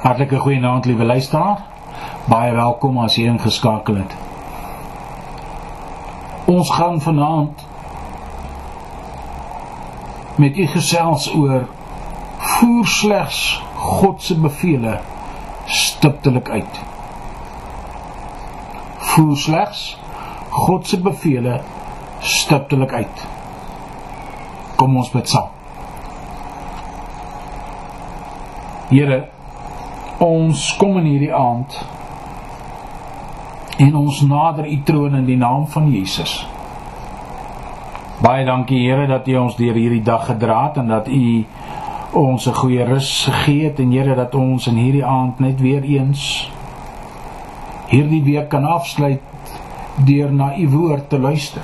Hartlike goeienaand liewe luisteraar. Baie welkom as jy ingeskakel het. Ons gaan vanaand met u gesels oor voer slegs God se bevele stiptelik uit. Voer slegs God se bevele stiptelik uit. Kom ons bid saam. Here ons kom in hierdie aand en ons nader u troon in die naam van Jesus. Baie dankie Here dat U ons deur hierdie dag gedra het en dat U ons 'n goeie rus gegee het en Here dat ons in hierdie aand net weer eens hierdie week kan afsluit deur na U woord te luister.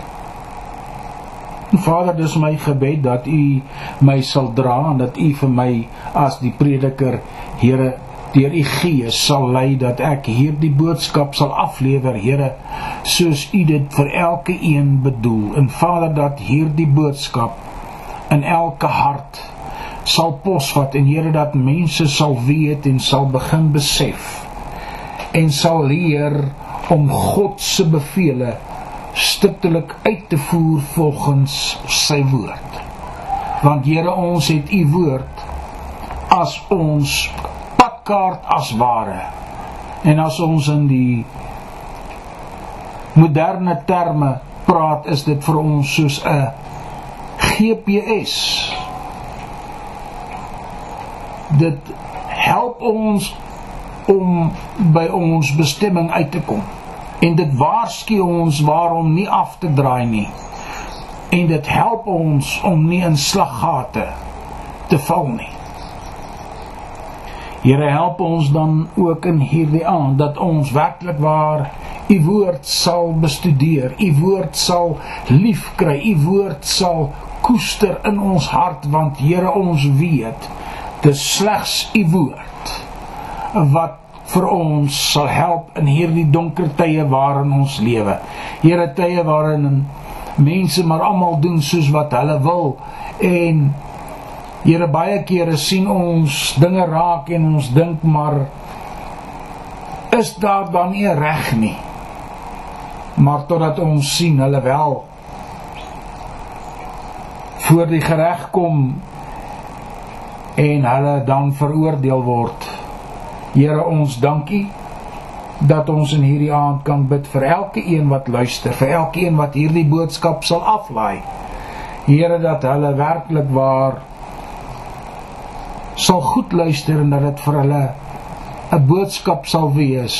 En Vader, dis my gebed dat U my sal dra en dat U vir my as die prediker, Here, deur u gees sal lei dat ek hierdie boodskap sal aflewer Here soos u dit vir elke een bedoel. En Vader dat hierdie boodskap in elke hart sal posvat en Here dat mense sal weet en sal begin besef en sal leer om God se beveel stiptelik uit te voer volgens sy woord. Want Here ons het u woord as ons kaart as ware. En as ons in die moderne terme praat, is dit vir ons soos 'n GPS. Dit help ons om by ons bestemming uit te kom. En dit waarsku ons waarom nie af te draai nie. En dit help ons om nie in slaggate te val nie. Here help ons dan ook in hierdie aand dat ons werklik waar u woord sal bestudeer, u woord sal liefkry, u woord sal koester in ons hart want Here ons weet dis slegs u woord wat vir ons sal help in hierdie donker tye waarin ons lewe. Here tye waarin mense maar almal doen soos wat hulle wil en Here baie kere sien ons dinge raak en ons dink maar is daar dan nie reg nie. Maar totdat ons sien hulle wel voor die reg kom en hulle dan veroordeel word. Here ons dankie dat ons in hierdie aand kan bid vir elke een wat luister, vir elke een wat hierdie boodskap sal aflaai. Here dat hulle werklik waar sal goed luister en dat dit vir hulle 'n boodskap sal wees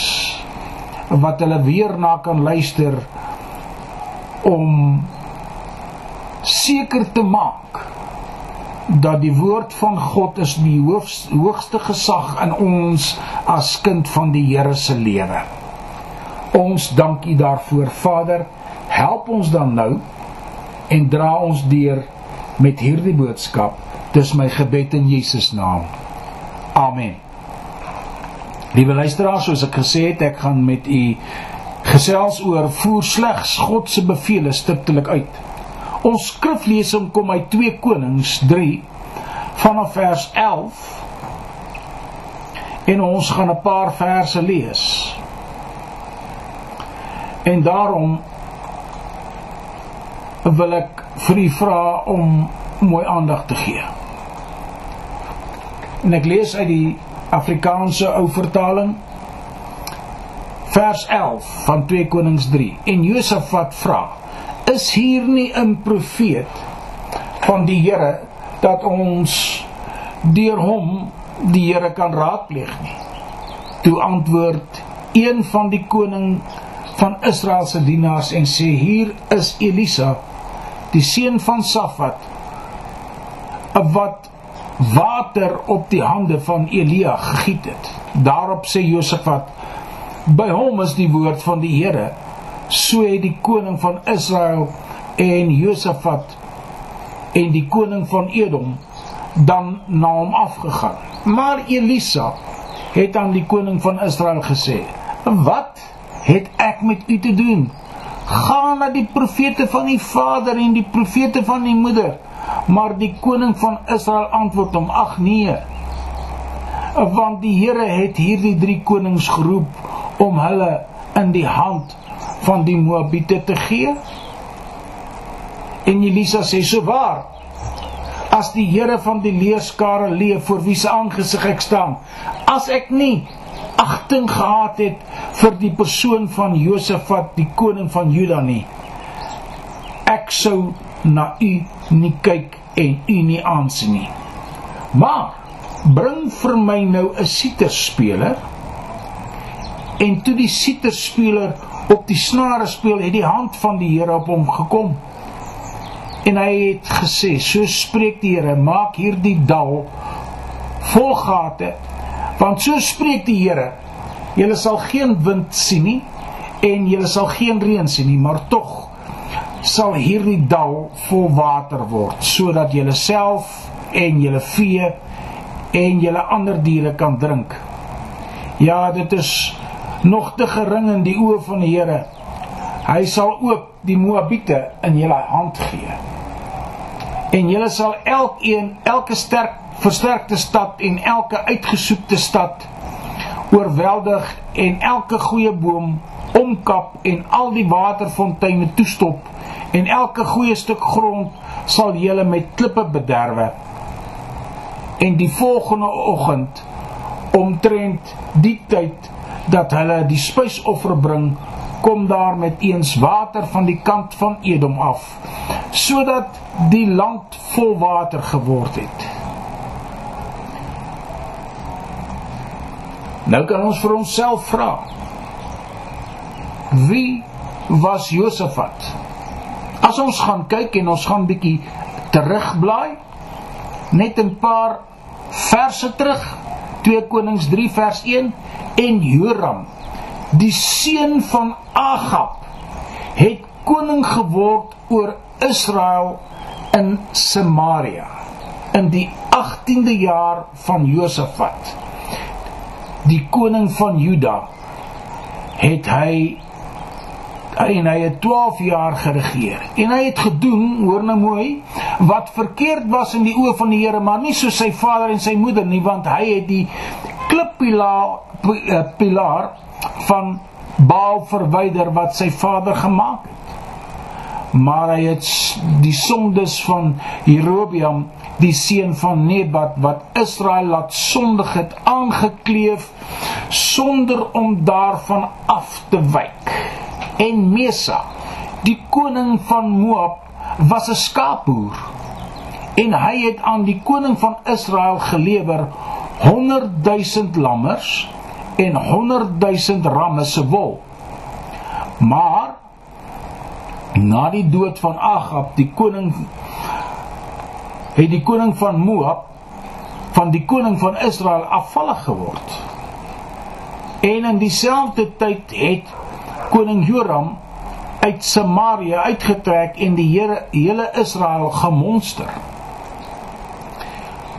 wat hulle weer na kan luister om seker te maak dat die woord van God is die hoogste gesag in ons as kind van die Here se lewe. Ons dank U daarvoor Vader, help ons dan nou en dra ons deur met hierdie boodskap Dis my gebed in Jesus naam. Amen. Liewe luisteraars, soos ek gesê het, ek gaan met u gesels oor voer slegs God se beveel stiptelik uit. Ons skriflesing kom uit 2 Konings 3 vanaf vers 11. En ons gaan 'n paar verse lees. En daarom wil ek vir u vra om mooi aandag te gee. En ek lees uit die Afrikaanse ou vertaling vers 11 van 2 Konings 3. En Josafat vra: Is hier nie 'n profeet van die Here dat ons deur hom die Here kan raadpleeg nie? Toe antwoord een van die koning van Israel se dienaars en sê: Hier is Elisa, die seun van Safat, wat water op die hande van Elia gegiet het. Daarop sê Josafat: By hom is die woord van die Here. So het die koning van Israel en Josafat en die koning van Edom dan na hom afgegaan. Maar Elisa het aan die koning van Israel gesê: "Wat het ek met u te doen? Gaan na die profete van die vader en die profete van die moeder." Maar die koning van Israel antwoord hom: "Ag nee. want die Here het hierdie drie konings geroep om hulle in die hand van die Moabiete te gee. En Elisa sê so waar as die Here van die leeskare leef voor wie se aangesig ek staan as ek nie agting gehad het vir die persoon van Josafat die koning van Juda nie ek sou na u nie kyk en u nie aansien nie. Maar bring vir my nou 'n siterspeler en toe die siterspeler op die snare speel het die hand van die Here op hom gekom. En hy het gesê so spreek die Here maak hierdie dal vol gate want so spreek die Here julle sal geen wind sien nie en julle sal geen reën sien nie maar tog sal hierdie dal vol water word sodat julle self en julle vee en julle ander diere kan drink. Ja dit is nog te gering in die oë van die Here. Hy sal ook die moabiete in julle hand gee. En julle sal elkeen elke sterk versterkte stad en elke uitgesoekte stad oorweldig en elke goeie boom omkap en al die waterfonteine toestop en elke goeie stuk grond sal julle met klippe bederwe en die volgende oggend omtrent die tyd dat hulle die spysoffer bring kom daar met eens water van die kant van Edom af sodat die land vol water geword het. Nou kan ons vir onsself vra. Wie was Josafat? As ons gaan kyk en ons gaan bietjie terugblaai. Net 'n paar verse terug. 2 Konings 3 vers 1 en Joram die seun van Agab het koning geword oor Israel in Samaria in die 18de jaar van Josafat. Die koning van Juda het hy en hy het 12 jaar geregeer en hy het gedoen hoor nou mooi wat verkeerd was in die oë van die Here maar nie so sy vader en sy moeder nie want hy het die klippilaar eh, pilaar van Baal verwyder wat sy vader gemaak het. Maar hy het die sondes van Jerobeam, die seun van Nebat wat Israel laat sondig het, aangekleef sonder om daarvan af te wyk. En Mesa, die koning van Moab, was 'n skaapboer. En hy het aan die koning van Israel gelewer 100 000 lammers en 100 000 ramme se wol. Maar na die dood van Agab, die koning het die koning van Moab van die koning van Israel afvallig geword. En in dieselfde tyd het koning Joram uit Samaria uitgetrek en die Here hele Israel gemonster.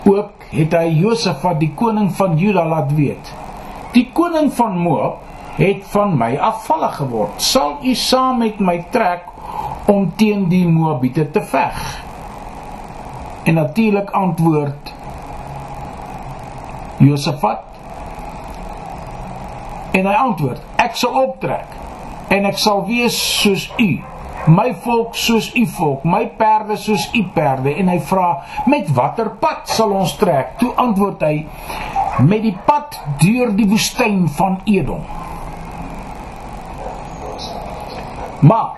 Ook het hy Josafat die koning van Juda laat weet Die koning van Moab het van my afvallig geword. Sal u saam met my trek om teen die Moabiete te veg? En natuurlik antwoord Josafat. En hy antwoord: Ek sal optrek en ek sal wees soos u my volk soos u volk, my perde soos u perde en hy vra met watter pad sal ons trek? Toe antwoord hy met die pad deur die woestyn van Edom. Maar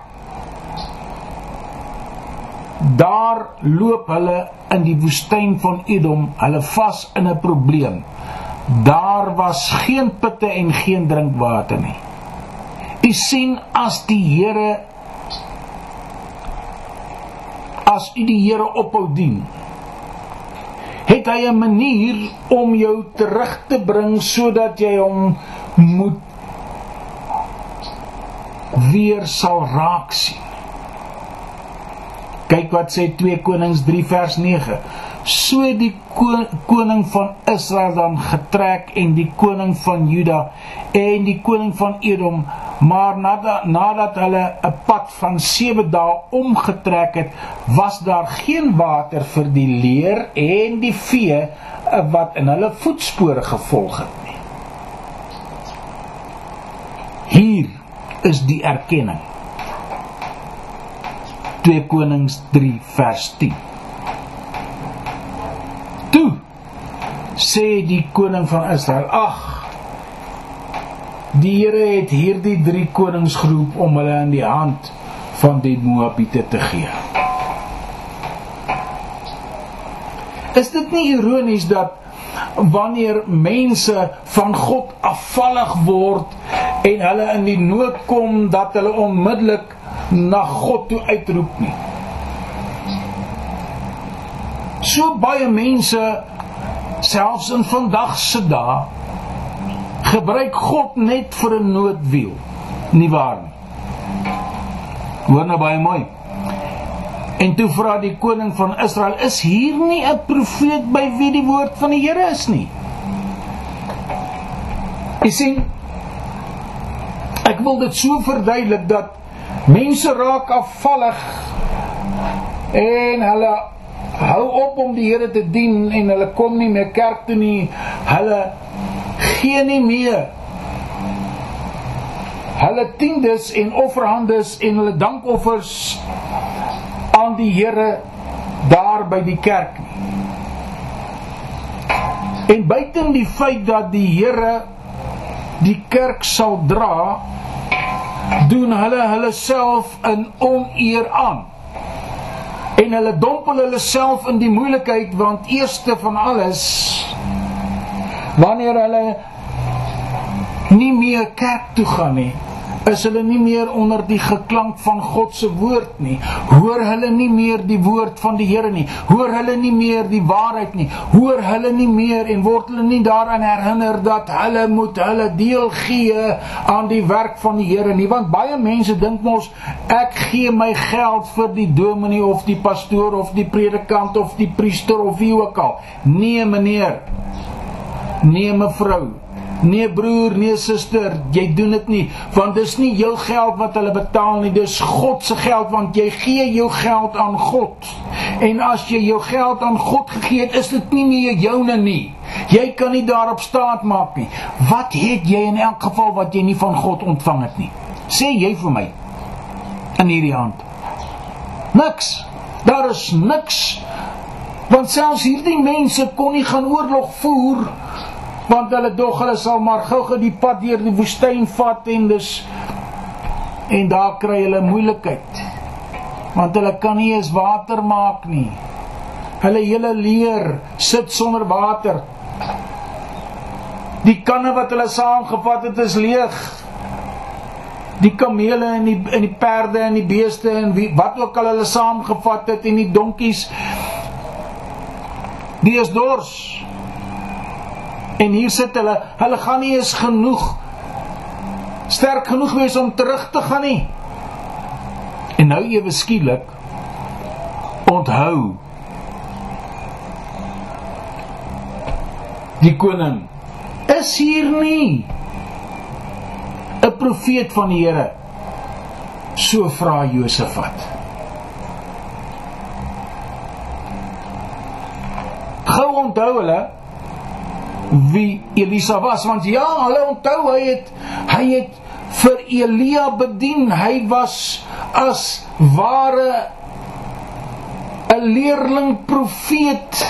daar loop hulle in die woestyn van Edom, hulle vas in 'n probleem. Daar was geen putte en geen drinkwater nie. U sien as die Here as u die Here ophou dien, het hy 'n manier om jou terug te bring sodat jy hom moet weer sal raak sien. Kyk wat sê 2 Konings 3 vers 9. So die koning van Israel dan getrek en die koning van Juda en die koning van Edom Maar nadat nadat hulle 'n pad van 7 dae omgetrek het, was daar geen water vir die leer en die vee wat in hulle voetspore gevolg het nie. Hier is die erkenning. 2 Konings 3 vers 10. Toe sê die koning van Israel: "Ag, die Here het hierdie drie konings geroep om hulle in die hand van die Moabiete te gee." Is dit nie ironies dat wanneer mense van God afvallig word en hulle in die nood kom dat hulle onmiddellik na God toe uitroep nie. So baie mense selfs in vandag se dae gebruik God net vir 'n noodwiel. Nie waar nie. Hoor nou baie mooi. En toe vra die koning van Israel: "Is hier nie 'n profeet by wie die woord van die Here is nie?" Jy sien, ek wil dit so verduidelik dat mense raak afvallig en hulle hou op om die Here te dien en hulle kom nie meer kerk toe nie. Hulle gee nie meer hulle tiendes en offerhandes en hulle dankoffers aan die Here daar by die kerk nie. En buiten die feit dat die Here die kerk sal dra, doen hulle hulle self in oneer aan. En hulle dompel hulle self in die moeilikheid want eerste van alles wanneer hulle nie meer kerk toe gaan nie is hulle nie meer onder die geklank van God se woord nie. Hoor hulle nie meer die woord van die Here nie. Hoor hulle nie meer die waarheid nie. Hoor hulle nie meer en word hulle nie daaraan herinner dat hulle moet hulle deel gee aan die werk van die Here nie. Want baie mense dink mos ek gee my geld vir die dominee of die pastoor of die predikant of die priester of wie ook al. Nee meneer. Nee mevrou. Nee broer, nee suster, jy doen dit nie want dis nie jou geld wat hulle betaal nie, dis God se geld want jy gee jou geld aan God. En as jy jou geld aan God gegee het, is dit nie meer joune nie. Jy kan nie daarop staat maak nie. Wat het jy in elk geval wat jy nie van God ontvang het nie? Sê jy vir my in hierdie hand. Niks. Daar is niks. Want selfs hierdie mense kon nie gaan oorlog voer want hulle dog hulle sal maar gou-gou die pad deur die woestyn vat en dus en daar kry hulle moeilikheid. Want hulle kan nie eens water maak nie. Hulle hele leer sit sonder water. Die kanne wat hulle saamgevat het is leeg. Die kamele en die en die perde en die beeste en wie wat ook al hulle saamgevat het en die donkies die is dors En hier sit hulle, hulle gaan nie eens genoeg sterk genoeg wees om terug te gaan nie. En nou ewe skielik onthou die koning is hier nie 'n profeet van die Here so vra Josafat gou onthou hulle wie Elisa was want ja, hulle onthou hy het hy het vir Elia bedien. Hy was as ware 'n leerling profeet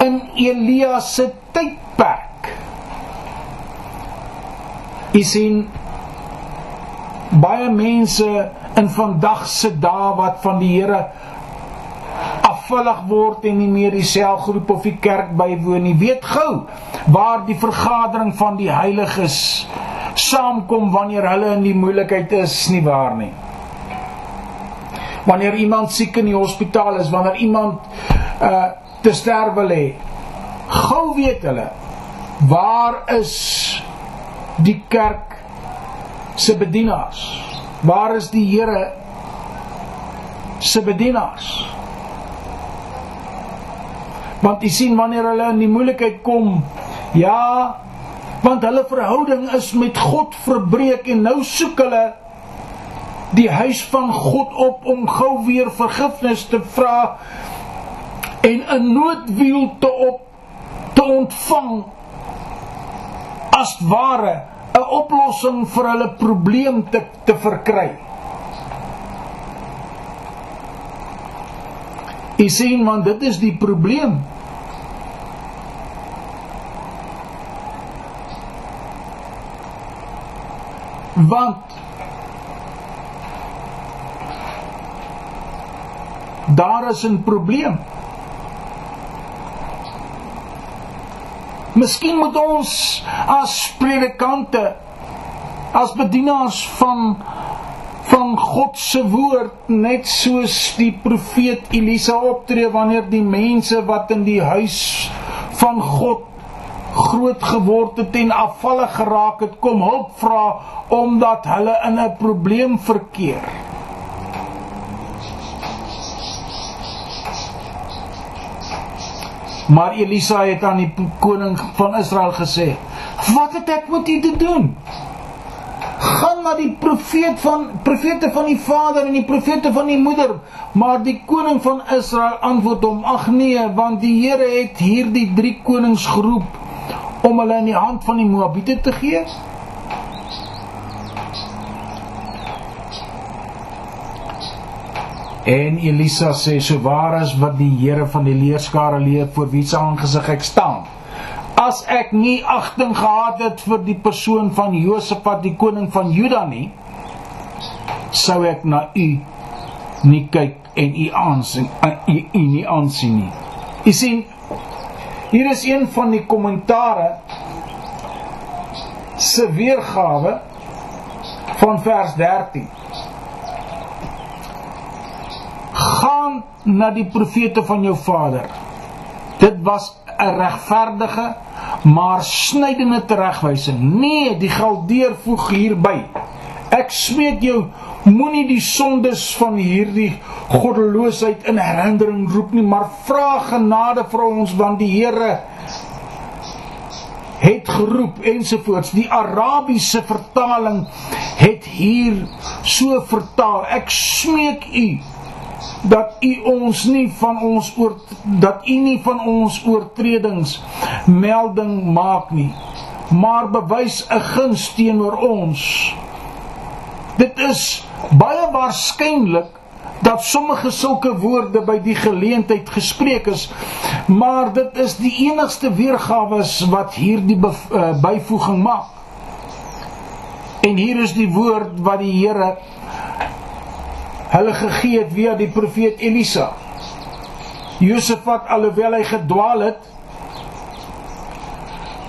in Elia se tydperk. Jy sien baie mense in vandag se dae wat van die Here afvallig word en nie meer die selgroep of die kerk bywoon nie. Weet gou waar die vergadering van die heiliges saamkom wanneer hulle in die moeilikheid is, nie waar nie. Wanneer iemand siek in die hospitaal is, wanneer iemand uh te sterwe lê, gou weet hulle waar is die kerk se bedienaars? Waar is die Here se bedienaars? Want jy sien wanneer hulle in die moeilikheid kom, ja, Want hulle verhouding is met God verbreek en nou soek hulle die huis van God op om gou weer vergifnis te vra en 'n noodwiel te op te ontvang as ware 'n oplossing vir hulle probleem te te verkry. Jy sien want dit is die probleem. Want daar is 'n probleem. Miskien moet ons as predikante as bedienaars van van God se woord net soos die profeet Elisa optree wanneer die mense wat in die huis van God groot geword het en afvallig geraak het kom hulp vra omdat hulle in 'n probleem verkeer. Maar Elisa het aan die koning van Israel gesê: "Wat het ek met u te doen? Gaan na die profeet van profete van die vader en die profete van die moeder." Maar die koning van Israel antwoord hom: "Ag nee, want die Here het hierdie drie konings geroep om hulle in die hand van die Moabiete te gee." En Elisa sê: "So waar is wat die Here van die leerskare leer voor wie se aangesig ek staan? As ek nie agting gehad het vir die persoon van Josafat, die koning van Juda nie, sou ek na u nie kyk en u aansien u, u nie aansien nie." U sien, hier is een van die kommentare se weergawe van vers 13 gaan na die profete van jou vader. Dit was 'n regverdige maar snydende teregwysing. Nee, die Galdeer voeg hierby. Ek smeek jou, moenie die sondes van hierdie goddeloosheid in herinnering roep nie, maar vra genade vir ons want die Here het geroep ensovoorts. Die Arabiese vertaling het hier so vertaal. Ek smeek u dat u ons nie van ons oor dat u nie van ons oortredings melding maak nie maar bewys 'n guns teenoor ons dit is baie waarskynlik dat sommige sulke woorde by die geleentheid gespreek is maar dit is die enigste weergawe wat hierdie uh, byvoeging maak en hier is die woord wat die Here hulle gegee het via die profeet Elisa. Josafat alhoewel hy gedwaal het,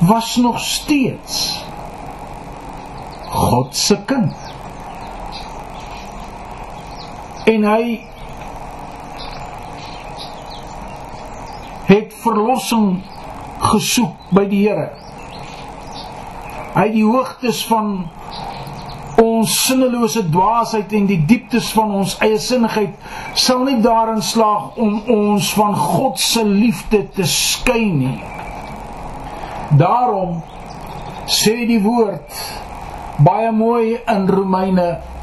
was nog steeds God se kind. En hy het verlossing gesoek by die Here. Hy die hoogtes van ons sinnelose dwaasheid en die dieptes van ons eie sinnigheid sal nie daarin slaag om ons van God se liefde te skei nie. Daarom sê die woord baie mooi in Romeine 8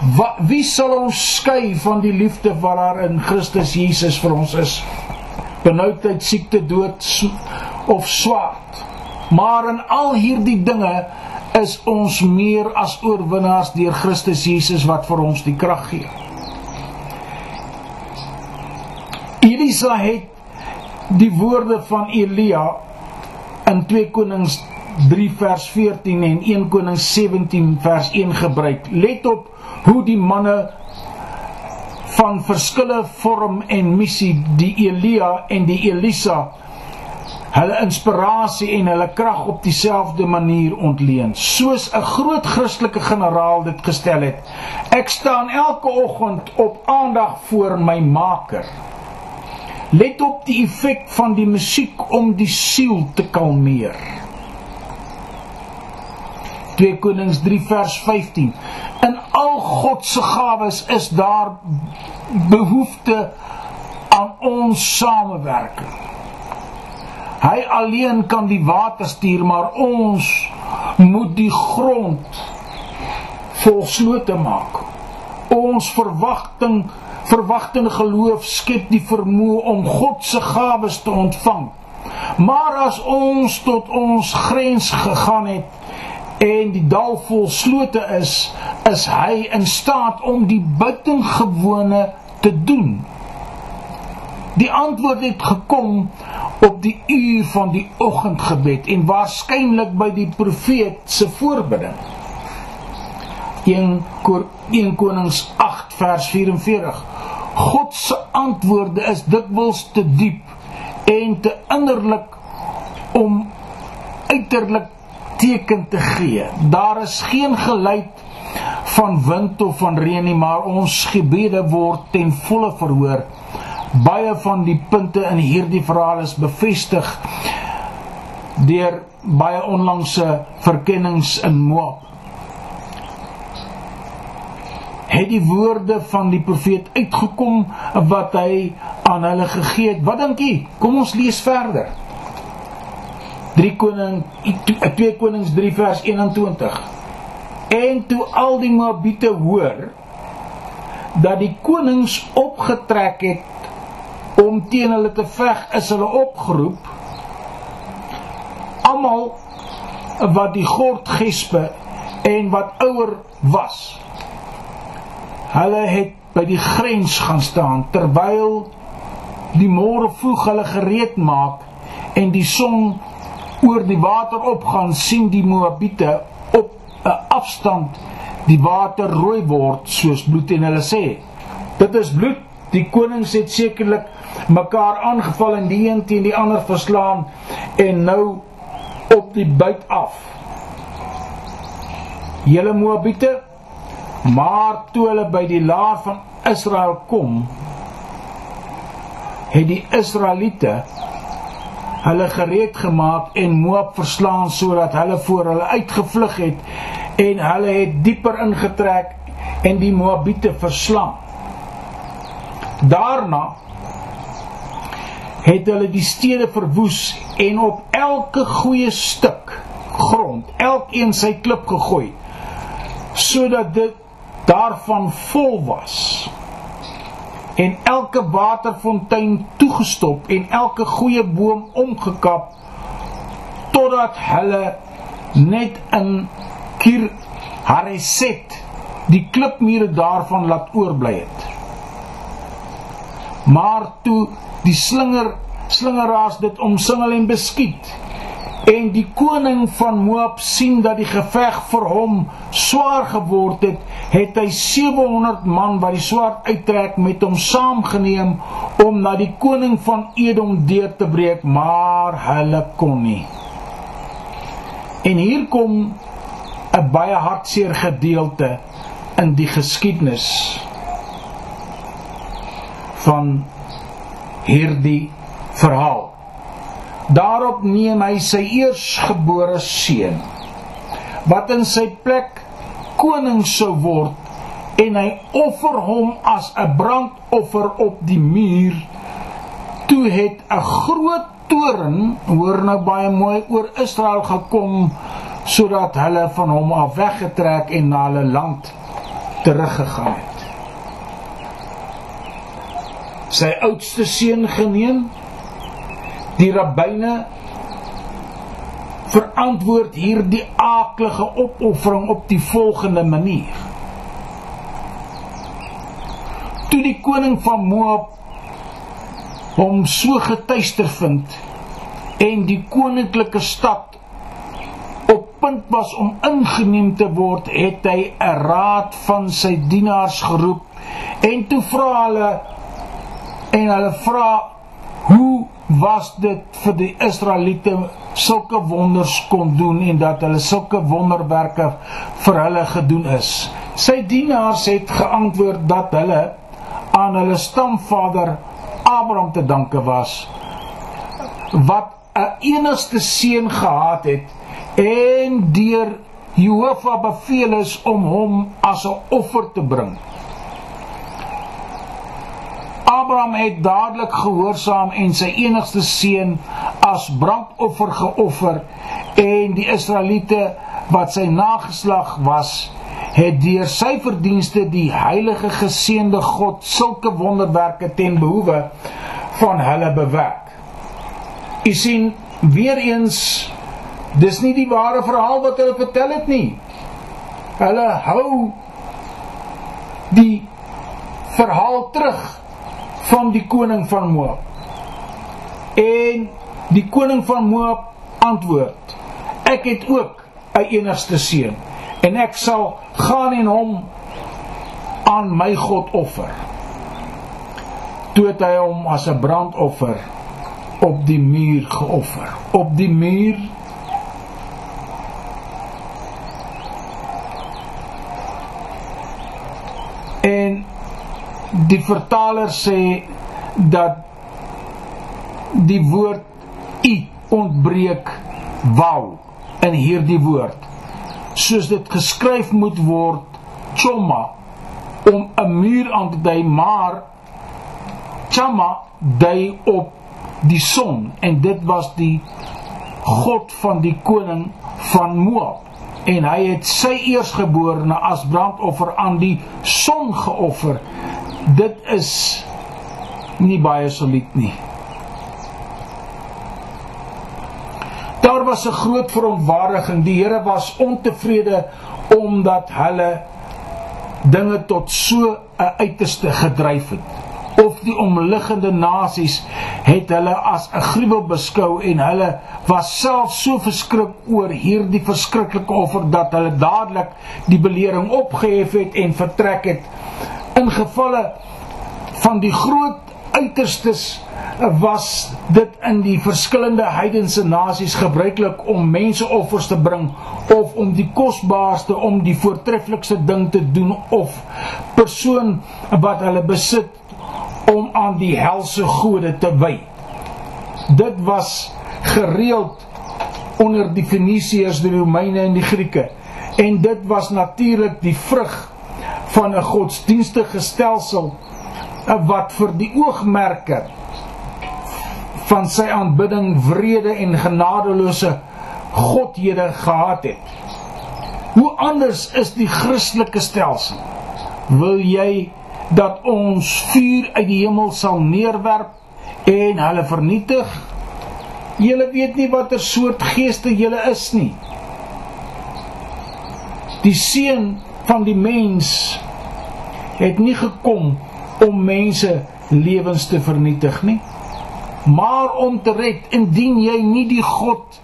Wat wie sal ons skei van die liefde wat daar in Christus Jesus vir ons is? Benoudheid, siekte, dood of swaard. Maar in al hierdie dinge is ons meer as oorwinnaars deur Christus Jesus wat vir ons die krag gee. Elisa het die woorde van Elia in 2 Konings 3 vers 14 en 1 Konings 17 vers 1 gebruik. Let op hoe die manne van verskille vorm en missie die Elia en die Elisa hulle inspirasie en hulle krag op dieselfde manier ontleen. Soos 'n groot Christelike generaal dit gestel het ek staan elke oggend op aandag voor my maker. Let op die effek van die musiek om die siel te kalmeer 2 Konings 3 vers 15 in al God se gawes is daar behoefte aan ons samewerking Hy alleen kan die water stuur, maar ons moet die grond volslote maak. Ons verwagting, verwagtende geloof skep die vermoë om God se gawes te ontvang. Maar as ons tot ons grens gegaan het en die dal vol slote is, is hy in staat om die buitengewone te doen. Die antwoord het gekom op die uur van die oggendgebed en waarskynlik by die profeet se voorbidding. 1 1 Konings 8 vers 44. God se antwoorde is dikwels te diep en te innerlik om uiterlik teken te gee. Daar is geen geluid van wind of van reën nie, maar ons gebede word ten volle verhoor baie van die punte in hierdie verhaal is bevestig deur baie onlangse verkennings in Moab. Het die woorde van die profeet uitgekom wat hy aan hulle gegee het? Wat dink jy? Kom ons lees verder. 3 Koning 2 Konings 3 vers 21. En toe al die Moabiete hoor dat die konings opgetrek het om teen hulle te veg is hulle opgeroep almal wat die gord gespe en wat ouer was hulle het by die grens gaan staan terwyl die môre vroeg hulle gereed maak en die son oor die water opgaan sien die moabiete op 'n afstand die water rooi word soos bloed en hulle sê dit is bloed die konings het sekerlik mekaar aangeval en die een teen die ander verslaan en nou op die buit af. Julle Moabiete, maar toe hulle by die laar van Israel kom, het die Israeliete hulle gereed gemaak en Moab verslaan sodat hulle voor hulle uitgevlug het en hulle het dieper ingetrek en die Moabiete verslaan. Daarna het hulle die stede verwoes en op elke goeie stuk grond elkeen sy klip gegooi sodat dit daarvan vol was en elke waterfontein toegestop en elke goeie boom omgekap totdat hulle net in Kir Hareset die klipmure daarvan laat oorbly het. Maar toe die slinger slingeraars dit omsingel en beskiet en die koning van Moab sien dat die geveg vir hom swaar geword het het hy 700 man wat die swaard uittrek met hom saamgeneem om na die koning van Edom deur te breek maar hulle kon nie en hier kom 'n baie hartseer gedeelte in die geskiedenis van hierdie verhaal. Daarop neem hy sy eersgebore seun wat in sy plek koning sou word en hy offer hom as 'n brandoffer op die muur. Toe het 'n groot toren, hoor nou baie mooi, oor Israel gekom sodat hulle van hom af weggetrek en na hulle land teruggegaan het. sy oudste seun geneem. Die rabbyne verantwoord hierdie aaklige opoffering op die volgende manier. Toe die koning van Moab hom so getuister vind en die koninklike stad op punt was om ingeneem te word, het hy 'n raad van sy dienaars geroep en toe vra hulle en hulle vra hoe was dit vir die Israeliete sulke wonders kon doen en dat hulle sulke wonderwerke vir hulle gedoen is. Sy dienaars het geantwoord dat hulle aan hulle stamvader Abraham te danke was wat 'n enigste seun gehad het en deur Jehovah beveel is om hom as 'n offer te bring. Abraham het dadelik gehoorsaam en sy enigste seun as brandoffer geoffer en die Israeliete wat sy nageslag was het deur sy verdienste die heilige geseënde God sulke wonderwerke ten behoewe van hulle bewerk. U sien weer eens dis nie die ware verhaal wat hulle vertel het nie. Hulle hou die verhaal terug van die koning van Moab. En die koning van Moab antwoord: Ek het ook 'n enigste seun en ek sal gaan en hom aan my God offer. Toe het hy hom as 'n brandoffer op die muur geoffer. Op die muur En die vertaler sê dat die woord u ontbreek wou in hierdie woord. Soos dit geskryf moet word choma om 'n muur aan te dui maar chama dui op die son. En dit was die god van die koning van Moab. En hy het sy eersgeborene as brandoffer aan die son geoffer dit is nie baie solied nie Daar was 'n groot verontwaardiging. Die Here was ontevrede omdat hulle dinge tot so 'n uiterste gedryf het. Of die omliggende nasies het hulle as 'n gruwel beskou en hulle was self so verskrik oor hierdie verskriklike offer dat hulle dadelik die belering opgehef het en vertrek het. In gevalle van die groot uiterstes was dit in die verskillende heidense nasies gebruiklik om menseoffers te bring of om die kosbaarste om die voortreffelikste ding te doen of persoon wat hulle besit om aan die helse gode te wy. Dit was gereeld onder die Fenisiërs, die Romeine en die Grieke en dit was natuurlik die vrug van 'n godsdienstige stelsel wat vir die oogmerke van sy aanbidding wrede en genadeloose godhede gehad het. Hoe anders is die Christelike stelsel? Wil jy dat ons vuur uit die hemel sal neerwerp en hulle vernietig? Julle weet nie watter soort geeste julle is nie. Die seun van die mens het nie gekom om mense lewens te vernietig nie maar om te red indien jy nie die God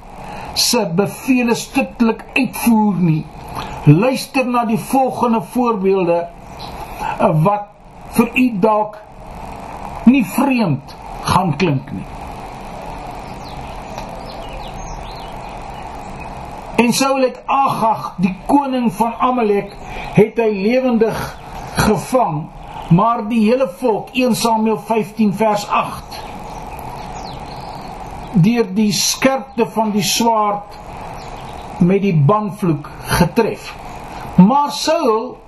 se beveel stiptelik uitvoer nie. Luister na die volgende voorbeelde eh, wat vir u dalk nie vreemd gaan klink nie. En Saul het Agag, die koning van Amalek, het hy lewendig gevang, maar die hele volk 1 Samuel 15 vers 8 deur die skerpte van die swaard met die banvloek getref. Maar Saul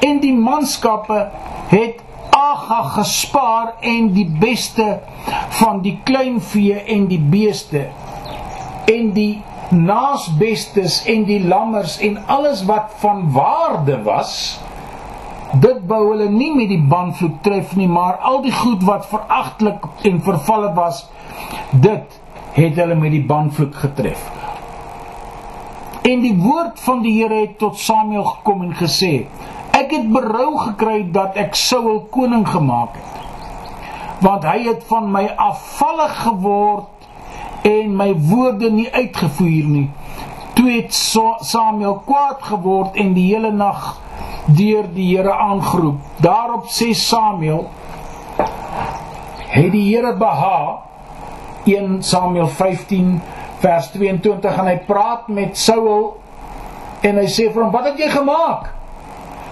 en die manskappe het Aga gespaar en die beste van die kleinvee en die beeste en die naasbestes en die lammers en alles wat van waarde was dit bou hulle nie met die banvloek tref nie maar al die goed wat veragtelik en vervalle was Dit het hulle met die banvloek getref. En die woord van die Here het tot Samuel gekom en gesê: Ek het berou gekry dat ek Saul koning gemaak het. Want hy het van my afvallig geword en my woorde nie uitgevoer nie. Toe het Samuel kwaad geword en die hele nag deur die Here aangeroep. Daarop sê Samuel: Het die Here behaag 1 Samuel 15 vers 22 en hy praat met Saul en hy sê vir hom wat het jy gemaak?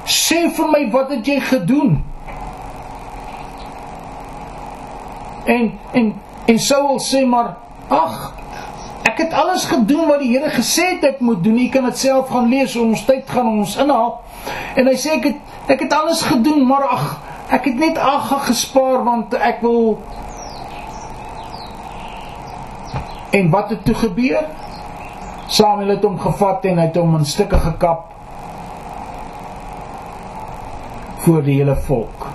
Sê vir my wat het jy gedoen? En en en Saul sê maar ag ek het alles gedoen wat die Here gesê het ek moet doen. Jy kan dit self gaan lees, ons tyd gaan ons inhaal. En hy sê ek het ek het alles gedoen, maar ag ek het net ag gespaar want ek wil En wat het toe gebeur? Samuel het hom gevat en hy het hom in stukke gekap voor die hele volk.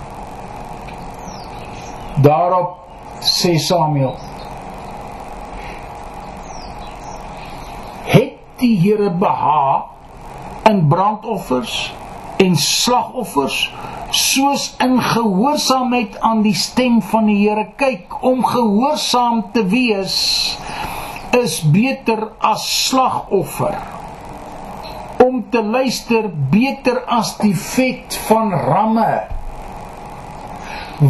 Daarop sê Samuel: Die Here behaag in brandoffers en slagoffers soos in gehoorsaamheid aan die stem van die Here. Kyk om gehoorsaam te wees is beter as slagoffer. Om te luister beter as die vet van ramme.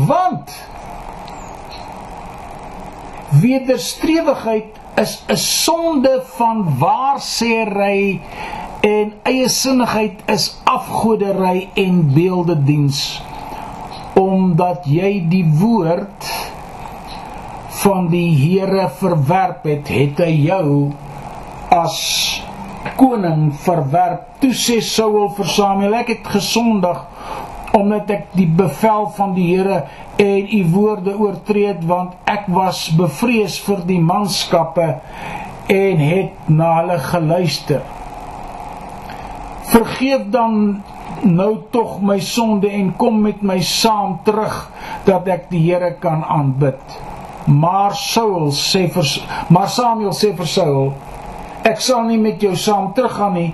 Want wederstrewigheid is 'n sonde van waarsêry en eie sinnigheid is afgodery en beeldediens omdat jy die woord van die Here verwerp het het hy jou as koning verwerp. Toe sê Saul vir Samuel ek het gesondig omdat ek die bevel van die Here en u woorde oortree het want ek was bevrees vir die manskappe en het na hulle geluister vergeef dan nou tog my sonde en kom met my saam terug dat ek die Here kan aanbid. Maar Saul sê vir maar Samuel sê vir Saul ek sal nie met jou saam teruggaan nie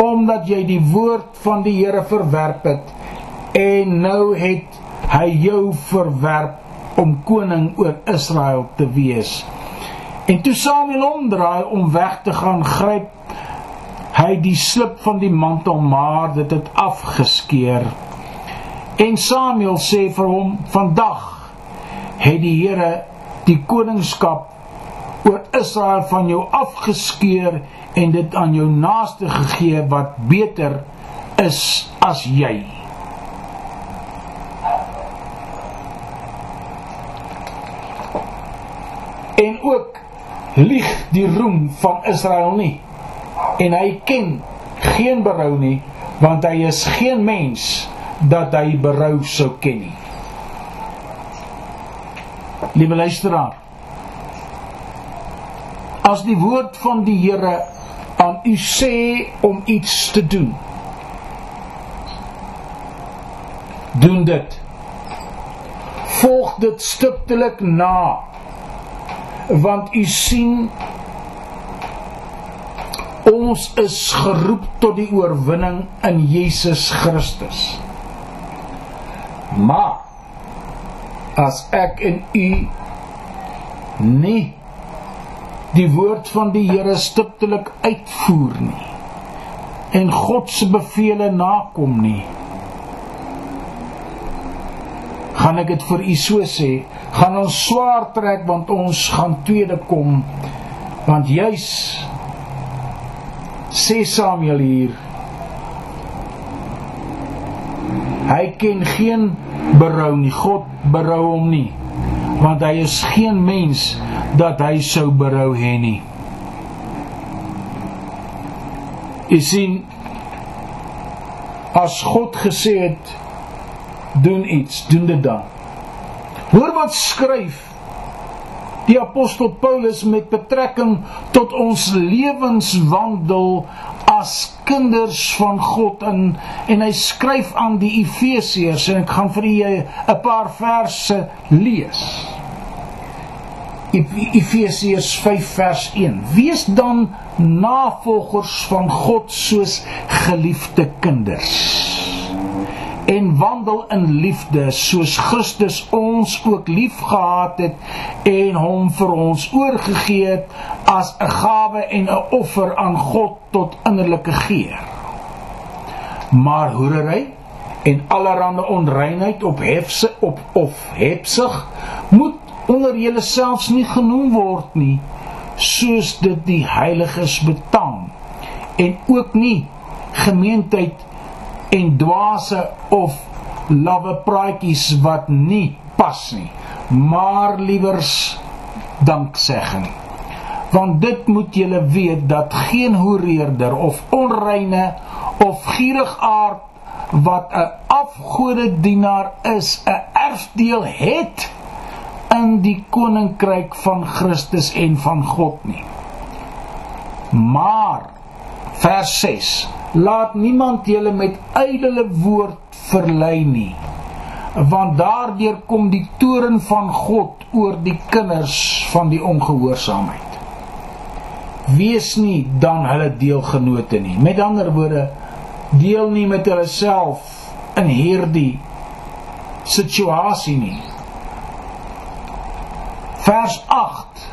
omdat jy die woord van die Here verwerp het en nou het hy jou verwerp om koning oor Israel te wees. En toe Samuel omdraai om weg te gaan, gryp hy die slip van die mantel maar dit het afgeskeur en Samuel sê vir hom vandag het die Here die koningskap oor Israel van jou afgeskeur en dit aan jou naaste gegee wat beter is as jy en ook lieg die roem van Israel nie en hy ken geen berou nie want hy is geen mens dat hy berou sou ken nie. Liewe luisteraar, as die woord van die Here aan u sê om iets te doen, doen dit. Volg dit stiptelik na want u sien Ons is geroep tot die oorwinning in Jesus Christus. Maar as ek en u nie die woord van die Here stiptelik uitvoer nie en God se beveel nakom nie gaan ek dit vir u so sê gaan ons swaar trek want ons gaan tweede kom. Want juis sê Samuel hier hy ken geen berou nie God berou hom nie want hy is geen mens dat hy sou berou hê nie. Jy sien as God gesê het doen iets doen dit dan hoor wat skryf die apostel Paulus met betrekking tot ons lewenswandel as kinders van God in en hy skryf aan die Efesiërs en ek gaan vir julle 'n paar verse lees. Efesiërs 5 vers 1. Wees dan navolgers van God soos geliefde kinders en wandel in liefde soos Christus ons ook liefgehad het en hom vir ons oorgegee het as 'n gawe en 'n offer aan God tot innerlike geër. Maar hoerery en allerlei onreinheid op hefse op of hepsig moet onder julle selfs nie genoem word nie soos dit die heiliges betaam en ook nie gemeentheid en dwaase of lawwe praatjies wat nie pas nie maar liewers danksegging want dit moet julle weet dat geen hoereerder of onreine of gierigaard wat 'n afgodedienaar is 'n erfdeel het in die koninkryk van Christus en van God nie. Maar vers 6 laat niemand julle met ydelle woord verlei nie want daardeur kom die toren van God oor die kinders van die ongehoorsaamheid wees nie dan hulle deelgenote nie. Met ander woorde deel nie met hulle self in hierdie situasie nie. Vers 8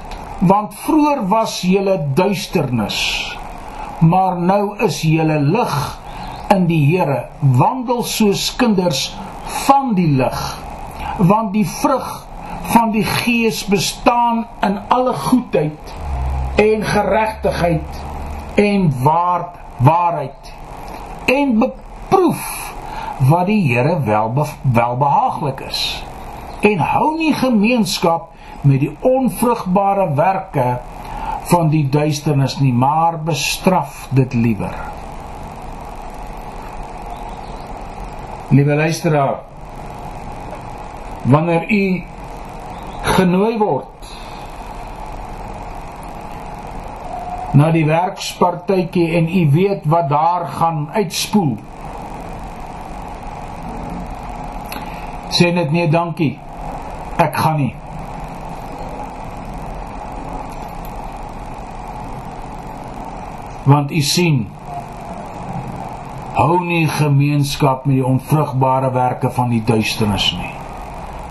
want vroeër was julle duisternis maar nou is julle lig in die Here. Wandel soos kinders van die lig. Want die vrug van die gees bestaan in alle goedheid en geregtigheid en waar waarheid. En beproef wat die Here wel welbehaaglik is. En hou nie gemeenskap met die onvrugbare werke van die duisternis nie maar bestraf dit liewer. Liewe luisteraar wanneer u genooi word na die werkspartytjie en u weet wat daar gaan uitspoel sê net nee dankie ek gaan nie want u sien hou nie gemeenskap met die onvrugbare werke van die duisternis nie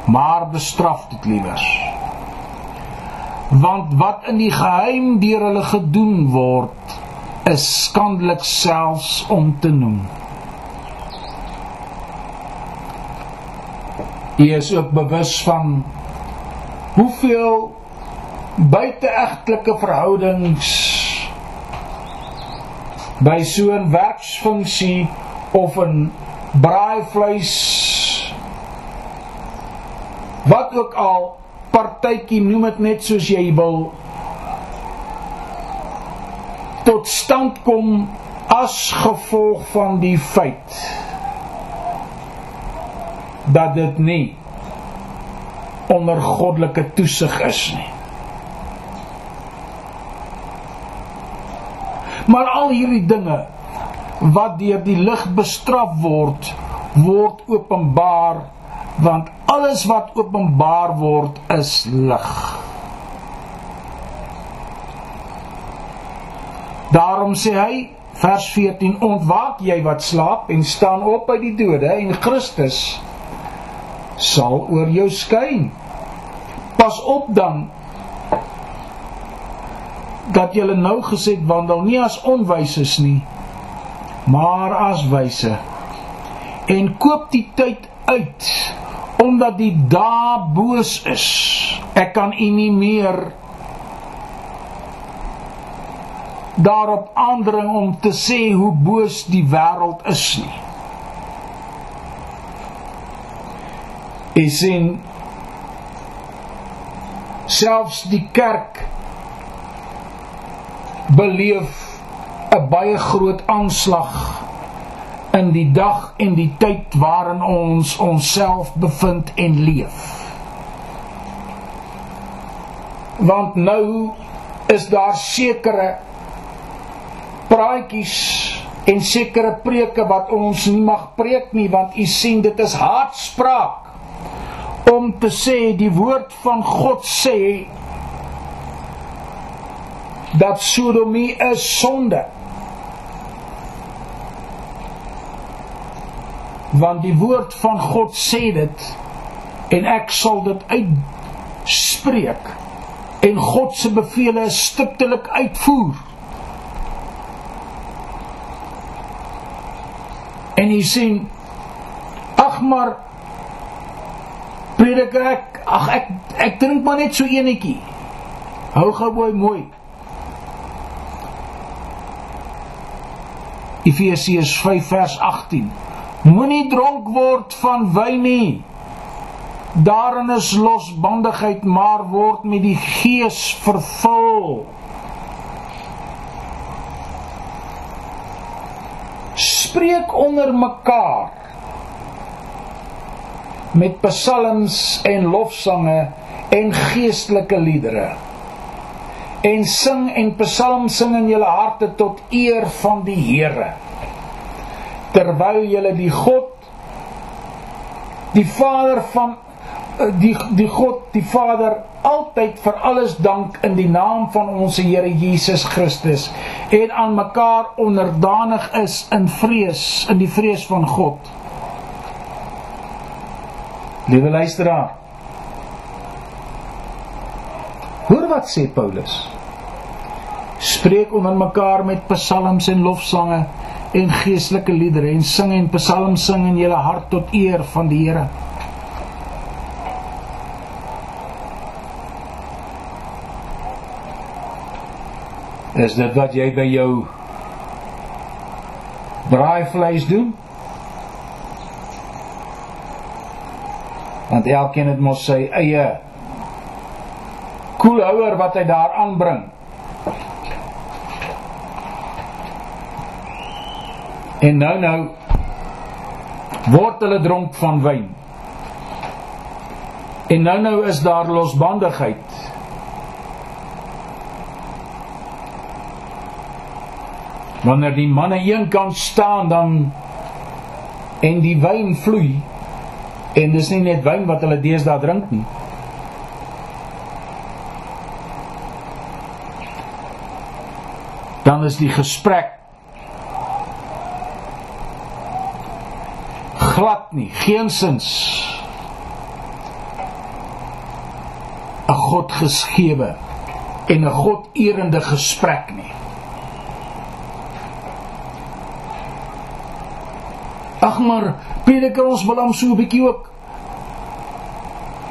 maar bestraf dit liewers. Want wat in die geheim deur hulle gedoen word is skandelik selfs om te noem. Hy is ook bewus van hoeveel buiteegtelike verhoudings by so 'n werksfunksie of 'n braaivleis wat ook al partytjie noem dit net soos jy wil tot stand kom as gevolg van die feit dat dit nie onder goddelike toesig is nie maar al hierdie dinge wat deur die lig bestraf word word openbaar want alles wat openbaar word is lig. Daarom sê hy vers 14 ontwaak jy wat slaap en staan op uit die dode en Christus sal oor jou skyn. Pas op dan dat jy nou gesed wandel nie as onwyses nie maar as wyse en koop die tyd uit omdat die dae boos is. Ek kan u nie meer daarop aandring om te sê hoe boos die wêreld is nie. Is in selfs die kerk beleef 'n baie groot aanslag in die dag en die tyd waarin ons onsself bevind en leef. Want nou is daar sekere praatjies en sekere preke wat ons nie mag preek nie want u sien dit is haatspraak om te sê die woord van God sê dat sodomie is sonde. Want die woord van God sê dit en ek sal dit uitspreek en God se beveel is stiptelik uitvoer. En hy sê ag maar prediker ek ag ek ek drink maar net so enetjie hou gou mooi mooi Efesiërs 5 vers 18 Moenie dronk word van wyn nie. Daarin is losbandigheid, maar word met die Gees vervul. Spreek onder mekaar met psalms en lofsange en geestelike liedere en sing en psalm sing in julle harte tot eer van die Here. Terwyl julle die God die Vader van eh, die die God die Vader altyd vir alles dank in die naam van ons Here Jesus Christus en aan mekaar onderdanig is in vrees in die vrees van God. Liewe luisteraar Hoor wat sê Paulus Spreek onder mekaar met psalms en lofsange en geestelike liedere en sing en psalms sing in julle hart tot eer van die Here. Is dit wat jy by jou braaivleis doen? Want elkeen het mos sy eie koelhouer wat hy daar aanbring. En nou nou word hulle dronk van wyn. En nou nou is daar losbandigheid. Wanneer die manne eenkant staan dan en die wyn vloei en dis nie net wyn wat hulle deesdae drink nie. Dan is die gesprek glad nie, geensins 'n God geskewe en 'n God erende gesprek nie. Ag maar, prediker ons wil hom so 'n bietjie ook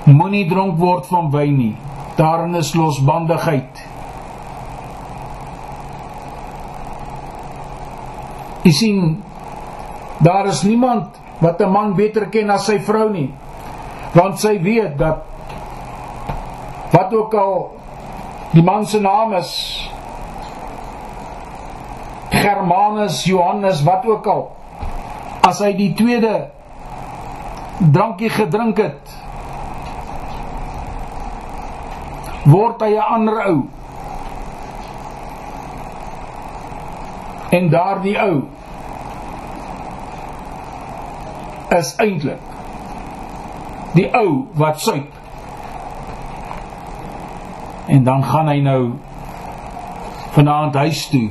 moenie dronk word van wyn nie. Daarin is losbandigheid. Jy sien, daar is niemand wat 'n man beter ken as sy vrou nie. Want sy weet dat wat ook al die man se naam is Germanus Johannes wat ook al as hy die tweede drankie gedrink het word hy 'n ander ou en daardie ou is eintlik die ou wat suip. En dan gaan hy nou vanaand huis toe.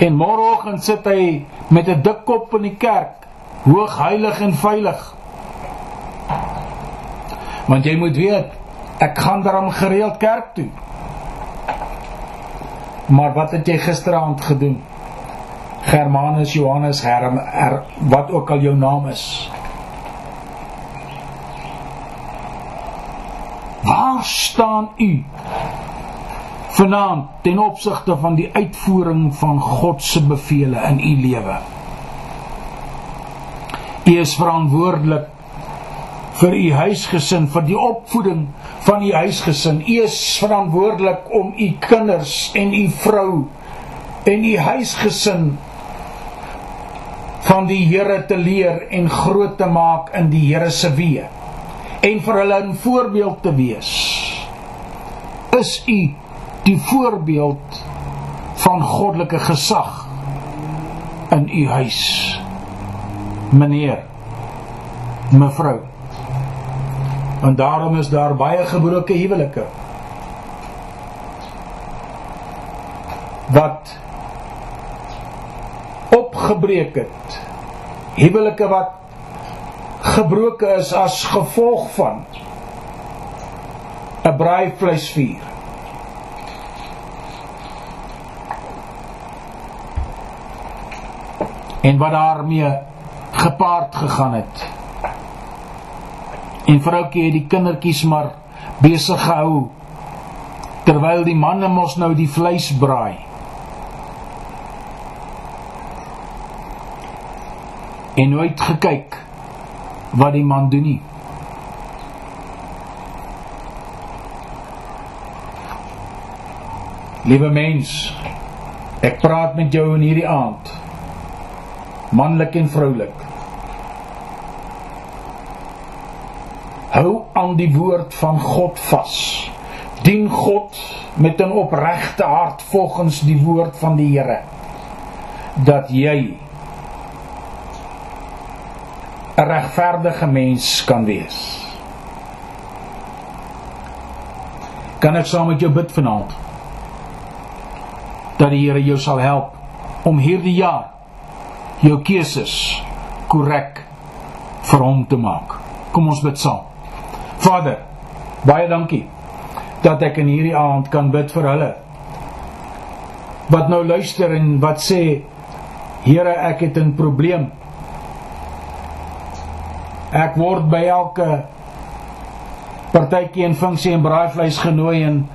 En môreoggend sit hy met 'n dik kop in die kerk, hoog heilig en veilig. Want jy moet weet, ek gaan daarom gereeld kerk toe. Maar wat het jy gisteraand gedoen? Germanus Johannes Herm er, wat ook al jou naam is. Waar staan u vanaand ten opsigte van die uitvoering van God se beveelings in u lewe? U is verantwoordelik vir u huisgesin, vir die opvoeding van u huisgesin. U is verantwoordelik om u kinders en u vrou en u huisgesin van die Here te leer en groot te maak in die Here se weë en vir hulle 'n voorbeeld te wees. Is u die voorbeeld van goddelike gesag in u huis? Meneer, mevrou. En daarom is daar baie gebroke huwelike. Wat opgebreek het. Huwelike wat gebroke is as gevolg van 'n braaivleisvuur. En wat daarmee gepaard gegaan het. En vroukie het die kindertjies maar besig gehou terwyl die manne mos nou die vleis braai. en nooit gekyk wat die man doen nie. Liewe mens, ek praat met jou in hierdie aand. Manlik en vroulik. Hou aan die woord van God vas. Dien God met 'n opregte hart volgens die woord van die Here dat jy 'n regverdige mens kan wees. Kan ek saam met jou bid vanaand? Dat die Here jou sal help om hierdie jaar jou keuses korrek vir hom te maak. Kom ons bid saam. Vader, baie dankie dat ek in hierdie aand kan bid vir hulle wat nou luister en wat sê Here, ek het 'n probleem. Ek word by elke partytjie en funksie en braaivleis genooi en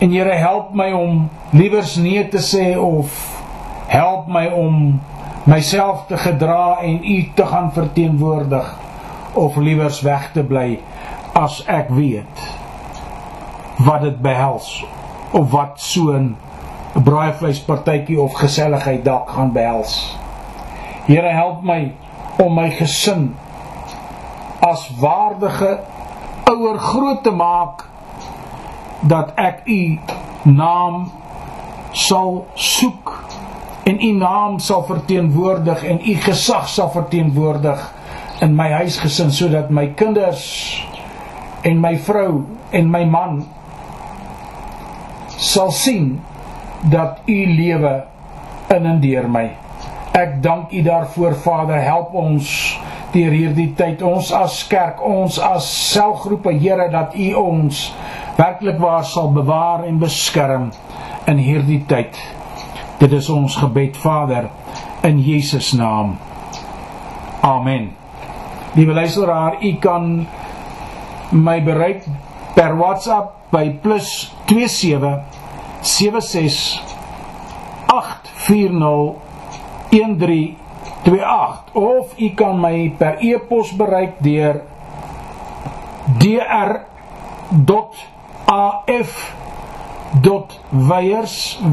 en Here help my om liewers nee te sê of help my om myself te gedra en U te gaan verteenwoordig of liewers weg te bly as ek weet wat dit behels of wat so 'n braaivleispartytjie of geselligheid dalk gaan behels. Here help my om my gesin as waardige ouer groot te maak dat ek u naam sal soek en u naam sal verteenwoordig en u gesag sal verteenwoordig in my huisgesin sodat my kinders en my vrou en my man sal sien dat u lewe in en deur my. Ek dank u daarvoor Vader, help ons deur hierdie tyd ons as kerk, ons as selgroepe Here dat u ons werklik waar sal bewaar en beskerm in hierdie tyd. Dit is ons gebed Vader in Jesus naam. Amen. Liewe luisteraar, u kan my bereik per WhatsApp by +27 76 840 1328 of u kan my per e-pos bereik deur dr.af.weyers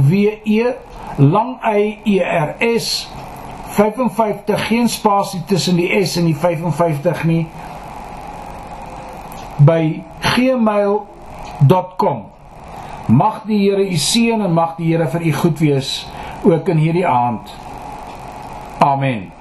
w e lang y e r s 55 geen spasie tussen die s en die 55 nie by gmail.com Mag die Here u seën en mag die Here vir u goed wees ook in hierdie aand. Amen.